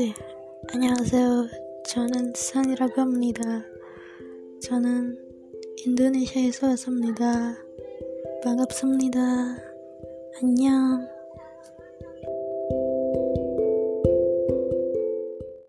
네, 안녕하세요. 저는 산이라고 합니다. 저는 인도네시아에서 왔습니다. 반갑습니다. 안녕.